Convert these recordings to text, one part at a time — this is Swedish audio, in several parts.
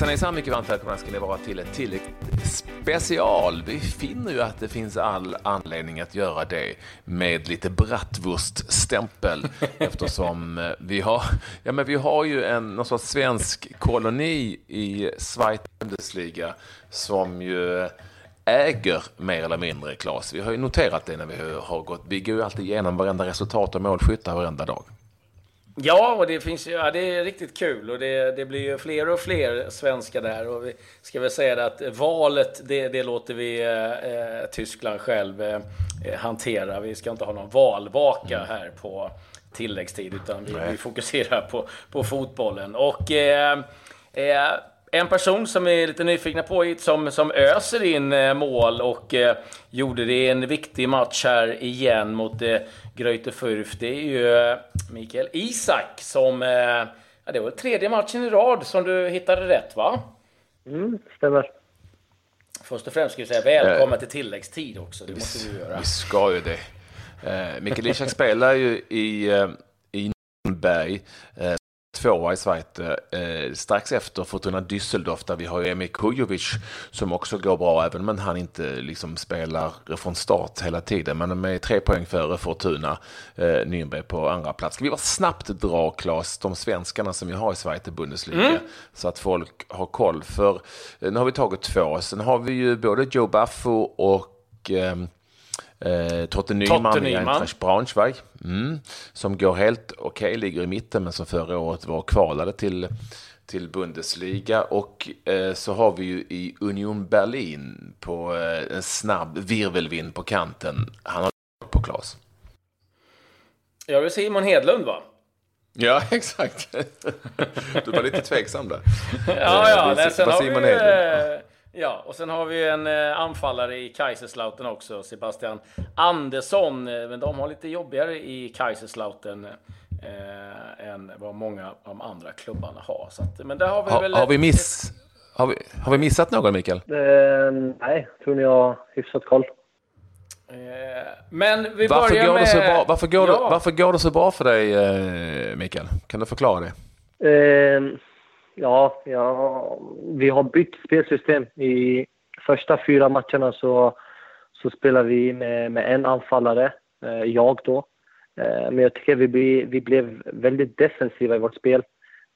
Hejsan hejsan, mycket varmt välkomna ska ni vara till ett tillägg special. Vi finner ju att det finns all anledning att göra det med lite bratwurststämpel eftersom eh, vi har, ja, men vi har ju en någon sorts svensk koloni i Schweiz Bundesliga som ju äger mer eller mindre Klas. Vi har ju noterat det när vi har gått, vi går ju alltid igenom varenda resultat och målskyttar varenda dag. Ja, och det finns ja, det är riktigt kul och det, det blir ju fler och fler svenskar där. Och vi ska väl säga att valet, det, det låter vi eh, Tyskland själv eh, hantera. Vi ska inte ha någon valvaka mm. här på tilläggstid, utan vi, vi fokuserar på, på fotbollen. Och eh, eh en person som vi är lite nyfikna på, som, som öser in eh, mål och eh, gjorde det i en viktig match här igen mot eh, Greuter Fürth, det är ju eh, Mikael Isak som... Eh, ja, det var tredje matchen i rad som du hittade rätt, va? Mm, stämmer. Först och främst ska vi säga välkommen till tilläggstid också. Det måste vi göra. Vi ska ju det. Eh, Mikael Isak spelar ju i, eh, i Nürnberg. Tvåa i Schweiz eh, strax efter Fortuna Düsseldorf där vi har Emil Kujovic som också går bra även om han inte liksom spelar från start hela tiden. Men med tre poäng före Fortuna eh, Nürnberg på andra plats. Ska vi bara snabbt dra Klas de svenskarna som vi har i Schweiz Bundesliga mm. så att folk har koll. För eh, nu har vi tagit två. Sen har vi ju både Joe Baffo och eh, Eh, Totte Nyman i Eintracht Braunschweig. Mm, som går helt okej, okay, ligger i mitten, men som förra året var kvalade till, till Bundesliga. Och eh, så har vi ju i Union Berlin på eh, en snabb virvelvind på kanten. Han har på Klas. Ja, det är Simon Hedlund va? Ja, exakt. Du var lite tveksam där. ja, ja. Det, sen har vi, Hedlund. Ja, och sen har vi en eh, anfallare i Kaiserslautern också, Sebastian Andersson. Eh, men de har lite jobbigare i Kaiserslautern eh, än vad många av de andra klubbarna har. Så att, men där har vi ha, väl... Har vi, miss, har, vi, har vi missat någon, Mikael? Eh, nej, tror ni har hyfsat koll. Eh, men vi varför börjar går med... Det så bra, varför, går ja. det, varför går det så bra för dig, eh, Mikael? Kan du förklara det? Ja, ja, vi har bytt spelsystem. I första fyra matcherna så, så spelar vi med, med en anfallare, eh, jag då. Eh, men jag tycker vi, vi blev väldigt defensiva i vårt spel.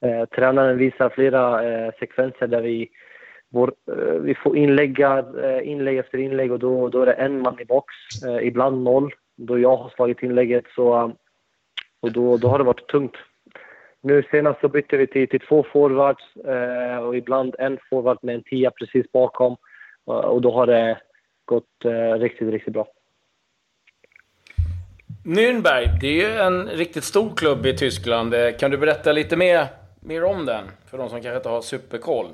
Eh, tränaren visar flera eh, sekvenser där vi, vår, eh, vi får inläggar, eh, inlägg efter inlägg och då, då är det en man i box, eh, ibland noll. Då jag har slagit inlägget så, och då, då har det varit tungt. Nu senast så bytte vi till, till två forwards eh, och ibland en forward med en tia precis bakom. och då har det gått eh, riktigt, riktigt bra. Nürnberg, det är ju en riktigt stor klubb i Tyskland. Eh, kan du berätta lite mer, mer om den? För de som kanske inte har superkoll.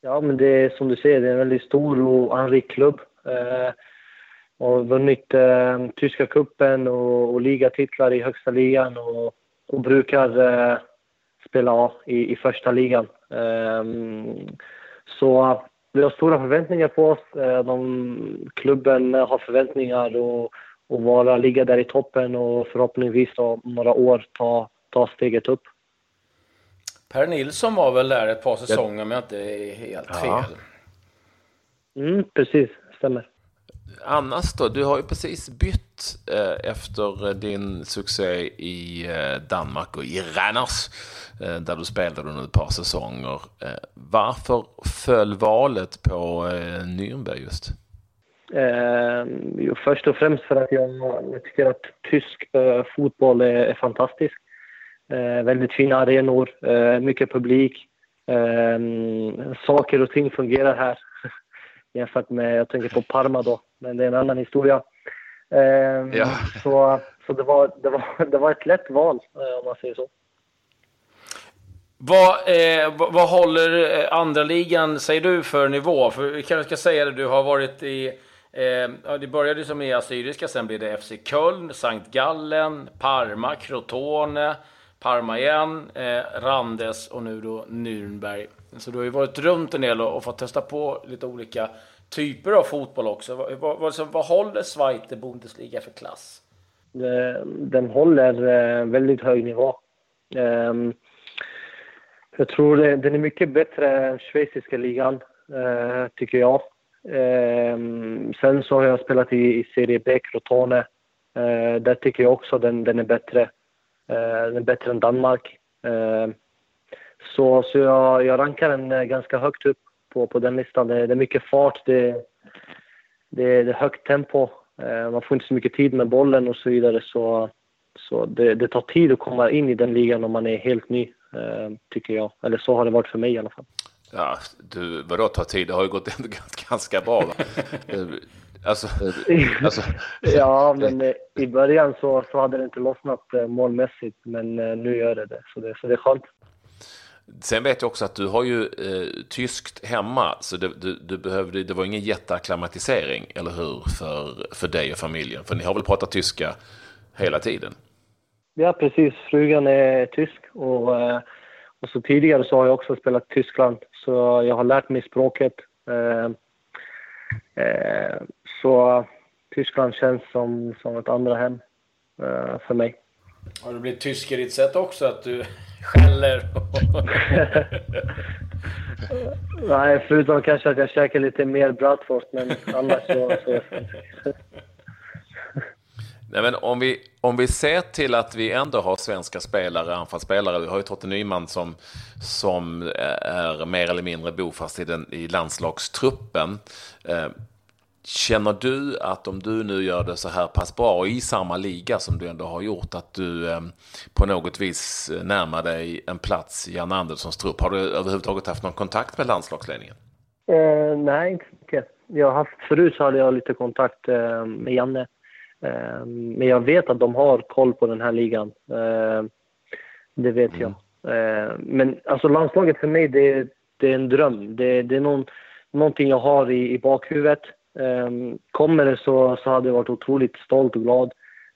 Ja, men det är som du säger, det är en väldigt stor och anrik klubb. Eh, och vunnit eh, tyska kuppen och, och ligatitlar i högsta ligan och, och brukar eh, spela i, i första ligan. Um, så vi har stora förväntningar på oss. Eh, de, klubben har förväntningar och, och vara, ligga där i toppen och förhoppningsvis om några år ta, ta steget upp. Per Nilsson var väl där ett par säsonger om jag inte är helt ja. fel? Mm, precis, stämmer annars då? Du har ju precis bytt eh, efter eh, din succé i eh, Danmark och i Ranners eh, där du spelade under ett par säsonger. Eh, varför föll valet på eh, Nürnberg just? Eh, jo, först och främst för att jag, jag tycker att tysk eh, fotboll är, är fantastisk. Eh, väldigt fina arenor, eh, mycket publik. Eh, saker och ting fungerar här jämfört med, jag tänker på Parma då, men det är en annan historia. Eh, ja. Så, så det, var, det, var, det var ett lätt val, eh, om man säger så. Vad, eh, vad håller eh, andra ligan, säger du, för nivå? För vi kanske ska säga det, du har varit i... Eh, det började som i Assyriska, sen blev det FC Köln, Sankt Gallen, Parma, Crotone, Parma igen, eh, Randes och nu då Nürnberg. Så du har ju varit runt en del och, och fått testa på lite olika typer av fotboll också. Vad, vad, vad, vad håller Zweite Bundesliga för klass? Eh, den håller eh, väldigt hög nivå. Ehm, jag tror den är mycket bättre än schweiziska ligan, eh, tycker jag. Ehm, sen så har jag spelat i, Serie B, Crotone. Där tycker jag också den, den är bättre. Den är bättre än Danmark. Ehm, så så jag, jag rankar den ganska högt upp på, på den listan. Det, det är mycket fart, det, det, det är högt tempo. man får inte så mycket tid med bollen och så vidare. Så, så det, det tar tid att komma in i den ligan om man är helt ny, tycker jag. Eller så har det varit för mig i alla fall. Ja, du, vadå ta tid? Det har ju gått ändå ganska bra. Va? Alltså, alltså. ja, men eh, i början så, så hade det inte lossnat eh, målmässigt, men eh, nu gör det det. Så det, så det är skönt. Sen vet jag också att du har ju eh, tyskt hemma, så det, du, du, behövde, det var ingen jätteakklimatisering, eller hur, för, för dig och familjen? För ni har väl pratat tyska hela tiden? Ja, precis. Frugan är tysk och, eh, och så tidigare så har jag också spelat Tyskland, så jag har lärt mig språket. Eh, eh, så Tyskland känns som, som ett andra hem eh, för mig. Har du blivit tysk i ditt sätt också? Att du skäller? Nej, förutom kanske att jag käkar lite mer bratwurst, men annars så... Nej, men om, vi, om vi ser till att vi ändå har svenska spelare, anfallsspelare. Vi har ju Totte Nyman som, som är mer eller mindre bofast i, den, i landslagstruppen. Eh, Känner du att om du nu gör det så här pass bra i samma liga som du ändå har gjort, att du eh, på något vis närmar dig en plats i Jan Anderssons trupp? Har du överhuvudtaget haft någon kontakt med landslagsledningen? Eh, nej, inte mycket. Jag har haft, förut så hade jag lite kontakt eh, med Janne. Eh, men jag vet att de har koll på den här ligan. Eh, det vet mm. jag. Eh, men alltså landslaget för mig, det, det är en dröm. Det, det är någon, någonting jag har i, i bakhuvudet. Um, kommer det så, så hade jag varit otroligt stolt och glad.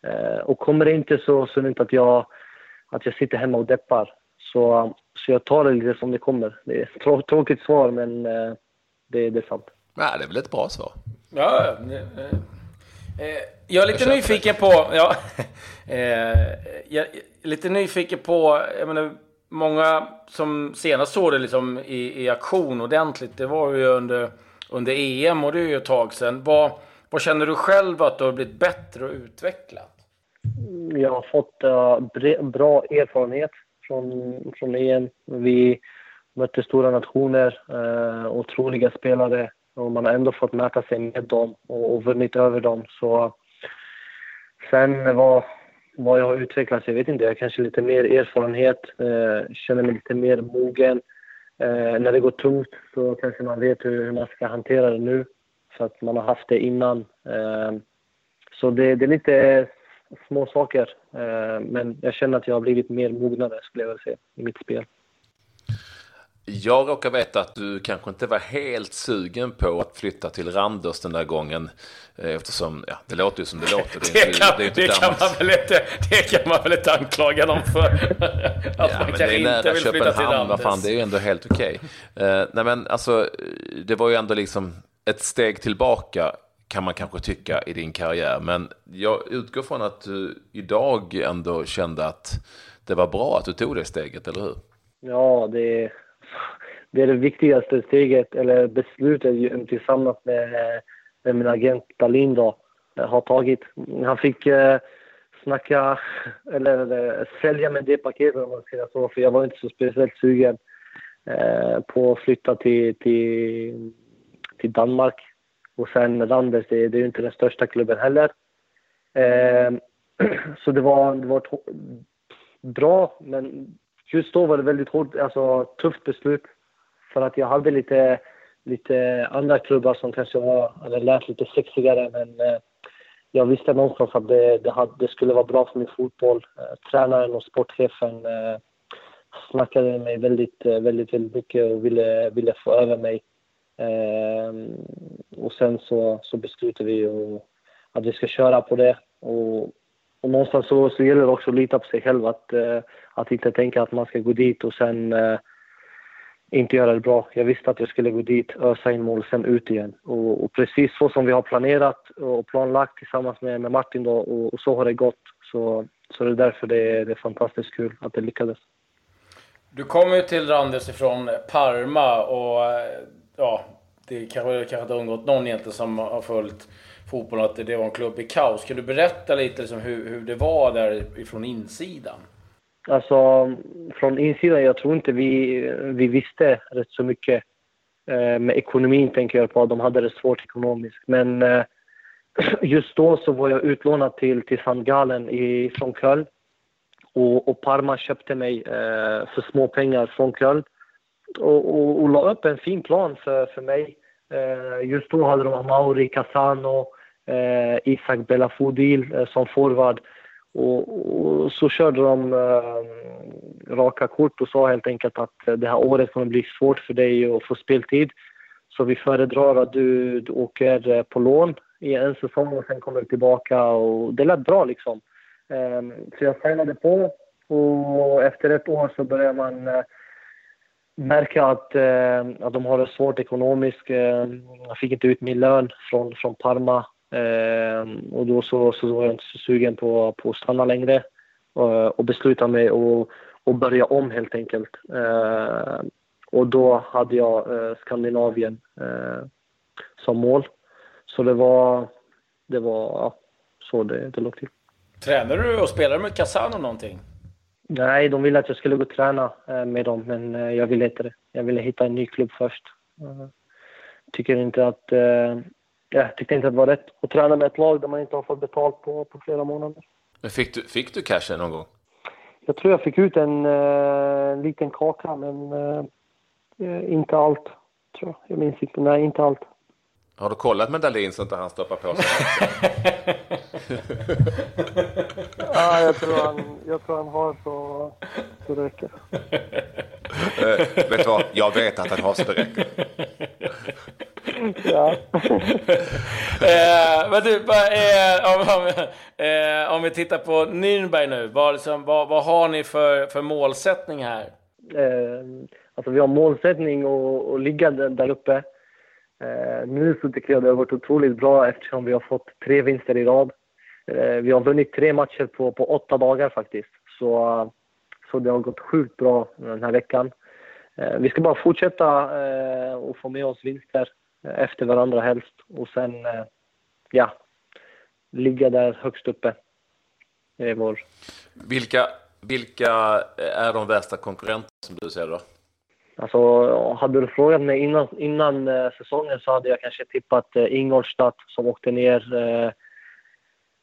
Uh, och kommer det inte så, så är det inte att jag, att jag sitter hemma och deppar. Så, så jag tar det lite som det kommer. Det är ett tråkigt svar, men uh, det, det är sant. Nej, det är väl ett bra svar. Ja, eh, jag är lite jag nyfiken det. på... Ja, jag är lite nyfiken på... Jag menar, många som senast såg det liksom i, i aktion ordentligt, det var ju under under EM och det är ju ett tag sedan. Vad, vad känner du själv att du har blivit bättre och utvecklat? Jag har fått uh, bra erfarenhet från, från EM. Vi mötte stora nationer, uh, otroliga spelare och man har ändå fått mäta sig med dem och, och vunnit över dem. Så sen vad, vad jag har utvecklats, jag vet inte, jag kanske lite mer erfarenhet, uh, känner mig lite mer mogen. Eh, när det går tungt så kanske man vet hur, hur, man ska hantera det nu, för att man har haft det innan. Eh, så det, det, är lite små saker, eh, men jag känner att jag har blivit mer mognare, skulle jag vilja säga, i mitt spel. Jag råkar veta att du kanske inte var helt sugen på att flytta till Randers den där gången. Eh, eftersom, ja, det låter ju som det låter. Det, det, kan, det, det kan, man väl inte, det kan man väl inte anklaga dem för. att ja, man men det är nära Köpenhamn, vad fan, det är ju ändå helt okej. Okay. Uh, eh, nej men alltså, det var ju ändå liksom ett steg tillbaka kan man kanske tycka i din karriär. Men jag utgår från att du idag ändå kände att det var bra att du tog det steget, eller hur? Ja, det det är det viktigaste steget, eller beslutet tillsammans med, med min agent Dalin då, eh, har tagit. Han fick eh, snacka, eller, eller sälja med det paketet om man ska säga så, för jag var inte så speciellt sugen eh, på att flytta till, till, till Danmark. Och sen Randers, det, det är ju inte den största klubben heller. Eh, så det var, det var ett bra, men just då var det väldigt hårt, alltså tufft beslut. För att jag hade lite, lite andra klubbar som kanske var, eller lät lite sexigare men eh, jag visste någonstans att det, det, hade, det, skulle vara bra för min fotboll. Eh, tränaren och sportchefen eh, snackade med mig väldigt, eh, väldigt, väldigt mycket och ville, ville få över mig. Eh, och sen så, så beslutade vi att vi ska köra på det. Och, och någonstans så, så gäller det också att lita på sig själv. Att, eh, att inte tänka att man ska gå dit och sen eh, inte göra det bra. Jag visste att jag skulle gå dit, ösa in mål, sen ut igen. Och, och, precis så som vi har planerat och planlagt tillsammans med, med Martin då, och, och, så har det gått. Så, så det är därför det är, det är fantastiskt kul att det lyckades. Du kommer ju till Randers ifrån Parma och eh, ja, det kanske, kanske inte har undgått någon egentligen som har följt fotbollen att det var en klubb i kaos. Kan du berätta lite liksom hur, hur det var där från insidan? Alltså, från insidan, jag tror inte vi, vi visste rätt så mycket. Eh, med ekonomin tänker jag på, de hade det svårt ekonomiskt. Men eh, just då så var jag utlånad till, till Sandgalen i, från Köln. Och, och Parma köpte mig eh, för små pengar från Köln. Och, och, och la upp en fin plan för, för mig. Eh, just då hade de Mauri Casano, eh, Isak Belafodil eh, som forward. Och, och, så körde de eh, raka kort och sa helt enkelt att eh, det här året kommer bli svårt för dig att få speltid. Så vi föredrar att du, du åker eh, på lån i en säsong och sen kommer du tillbaka. Och det lät bra liksom. Eh, så jag signade på och efter ett år så börjar man eh, märka att, eh, att de har det svårt ekonomiskt. Eh, jag fick inte ut min lön från, från Parma Ehm, och då så, så var jag inte så sugen på, på att stanna längre och, och beslutade mig att och börja om helt enkelt. Ehm, och då hade jag eh, Skandinavien eh, som mål. Så det var, det var ja, så det, det låg till. Tränar du och spelar med Casano någonting? Nej, de ville att jag skulle gå och träna eh, med dem, men jag ville inte det. Jag ville hitta en ny klubb först. Tycker inte att jag tyckte inte att det var rätt att träna med ett lag där man inte har fått betalt på, på flera månader. Men fick du, fick du cashen någon gång? Jag tror jag fick ut en uh, liten kaka, men uh, inte allt. Tror jag. jag minns inte. Nej, inte allt. Har du kollat med Dahlin så inte han stoppar på sig? ja, jag tror han, jag tror han har så, så det räcker. uh, vet du vad? Jag vet att han har så det räcker. Ja. eh, men du, eh, om, eh, om, vi tittar på Nürnberg nu. Vad, liksom, vad, vad har ni för, för målsättning här? Eh, alltså vi har målsättning att ligga där, där uppe. Eh, nu så tycker jag det har varit otroligt bra eftersom vi har fått tre vinster i rad. Eh, vi har vunnit tre matcher på, på åtta dagar faktiskt. Så, så det har gått sjukt bra den här veckan. Eh, vi ska bara fortsätta och få med oss vinster efter varandra helst och sen, eh, ja, ligga där högst uppe. Det är vår... Vilka, vilka är de värsta konkurrenterna som du ser då? Alltså, hade du frågat mig innan, innan eh, säsongen så hade jag kanske tippat eh, Ingolstadt som åkte ner. Eh,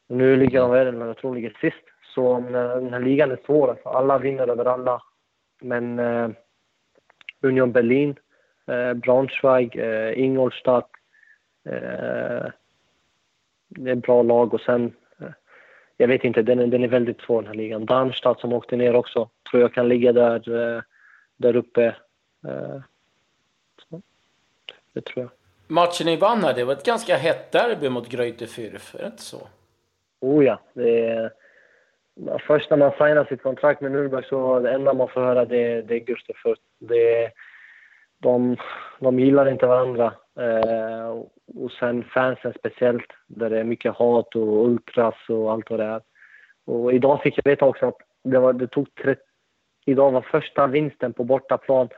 nu ligger de väl, jag tror de ligger sist. Så den här ligan är svår. Alltså. Alla vinner över alla. Men eh, Union Berlin eh, Braunschweig, eh, Ingolstadt. Eh, det är bra lag och sen, eh, jag vet inte, den den är väldigt svår den här ligan. Darmstadt som åkte ner också, tror jag kan ligga där, eh, där uppe. Eh, så, det tror jag. Matchen ni vann här, det var ett ganska hett derby mot Greuther Fürth, är det inte så? Oh ja, det är, Först när man signar sitt kontrakt med Nürnberg så det enda man får höra det, det är Gustav Fürth. Det, de, de gillar inte varandra. Eh, och sen fansen speciellt, där det är mycket hat och ultras och allt vad det är. Och idag fick jag veta också att det, var, det tog 30, idag var första vinsten på bortaplan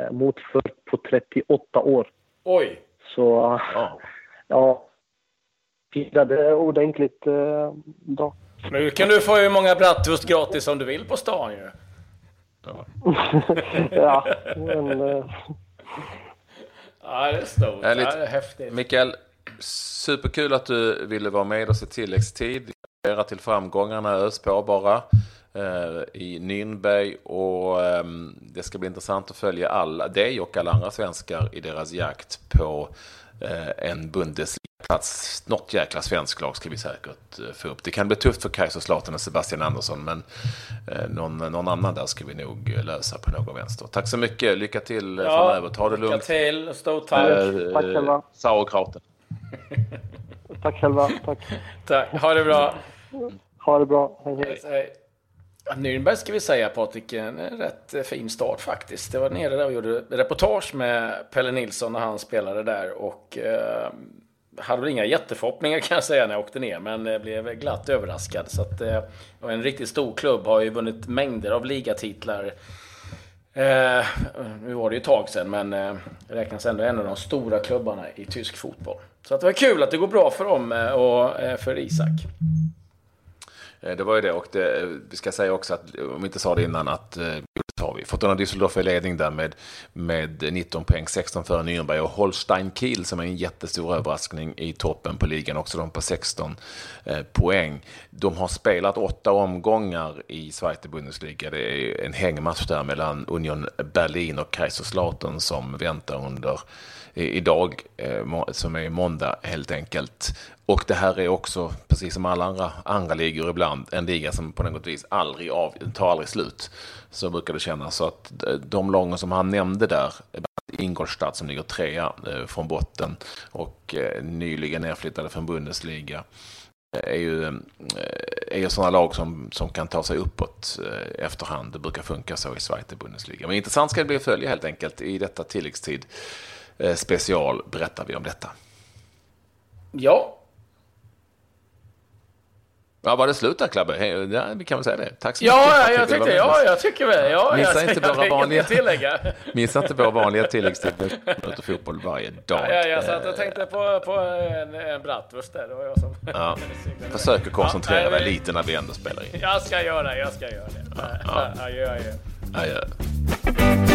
eh, mot för, på 38 år. Oj! Så oh. ja, firade ordentligt eh, då. Nu kan du få hur många bratwurst gratis som du vill på stan ju. Ja, ja men... Eh, Ja, det är stort. Ja, det är häftigt. Mikael, superkul att du ville vara med oss i tilläggstid. Gratulera till framgångarna, ös på bara eh, i Nürnberg och ehm, det ska bli intressant att följa alla, dig och alla andra svenskar i deras jakt på eh, en Bundesliga plats. Något jäkla svensk lag ska vi säkert eh, få upp. Det kan bli tufft för Kaiserslautern och Sebastian Andersson, men eh, någon, någon annan där ska vi nog lösa på någon vänster. Tack så mycket. Lycka till eh, ja, framöver. Ta det lugnt. Lycka till. Stort tack. Eh, tack själva. Sauerkrauten. tack själva. Tack. tack. Ha det bra. Ha det bra. Hej, hej. hej. Nürnberg ska vi säga Patrik, en rätt fin start faktiskt. Det var nere där och gjorde reportage med Pelle Nilsson när han spelade där och eh, hade väl inga jätteförhoppningar kan jag säga när jag åkte ner, men eh, blev glatt överraskad. Så att, eh, och en riktigt stor klubb har ju vunnit mängder av ligatitlar Eh, nu var det ju ett tag sedan, men eh, räknas ändå en av de stora klubbarna i tysk fotboll. Så att det var kul att det går bra för dem eh, och eh, för Isak. Det var ju det och det, vi ska säga också att, om vi inte sa det innan, att Fortuna Düsseldorf i ledning där med, med 19 poäng, 16 före Nürnberg och Holstein Kiel som är en jättestor överraskning i toppen på ligan, också de på 16 eh, poäng. De har spelat åtta omgångar i Zweite Bundesliga. Det är en hängmatch där mellan Union Berlin och Kaiserslautern som väntar under idag, eh, som är måndag helt enkelt. Och det här är också, precis som alla andra, andra ligor ibland, en liga som på något vis aldrig av, tar aldrig slut. Så brukar det kännas. Så att eh, de långa som han nämnde där, eh, Ingolstadt som ligger trea från botten och nyligen nedflyttade från Bundesliga, är ju, är ju sådana lag som, som kan ta sig uppåt efterhand. Det brukar funka så i Zweite Bundesliga. Men intressant ska det bli att följa helt enkelt. I detta tilläggstid special berättar vi om detta. Ja, Ja, var det slut där Klabbe? Ja, vi kan väl säga det. Tack så ja, mycket. Ja, jag tyckte, ja, jag tycker väl. Ja, missa jag, inte våra vanliga, missa inte våra vanliga tilläggstid möter fotboll varje dag. Ja, jag satt och tänkte på, på en, en bratwurst där. Det var jag som... Ja. Försöker koncentrera ja, dig lite när vi ändå spelar in. Jag ska göra det, jag ska göra det. Ja, ja. Adjö, adjö. Adjö.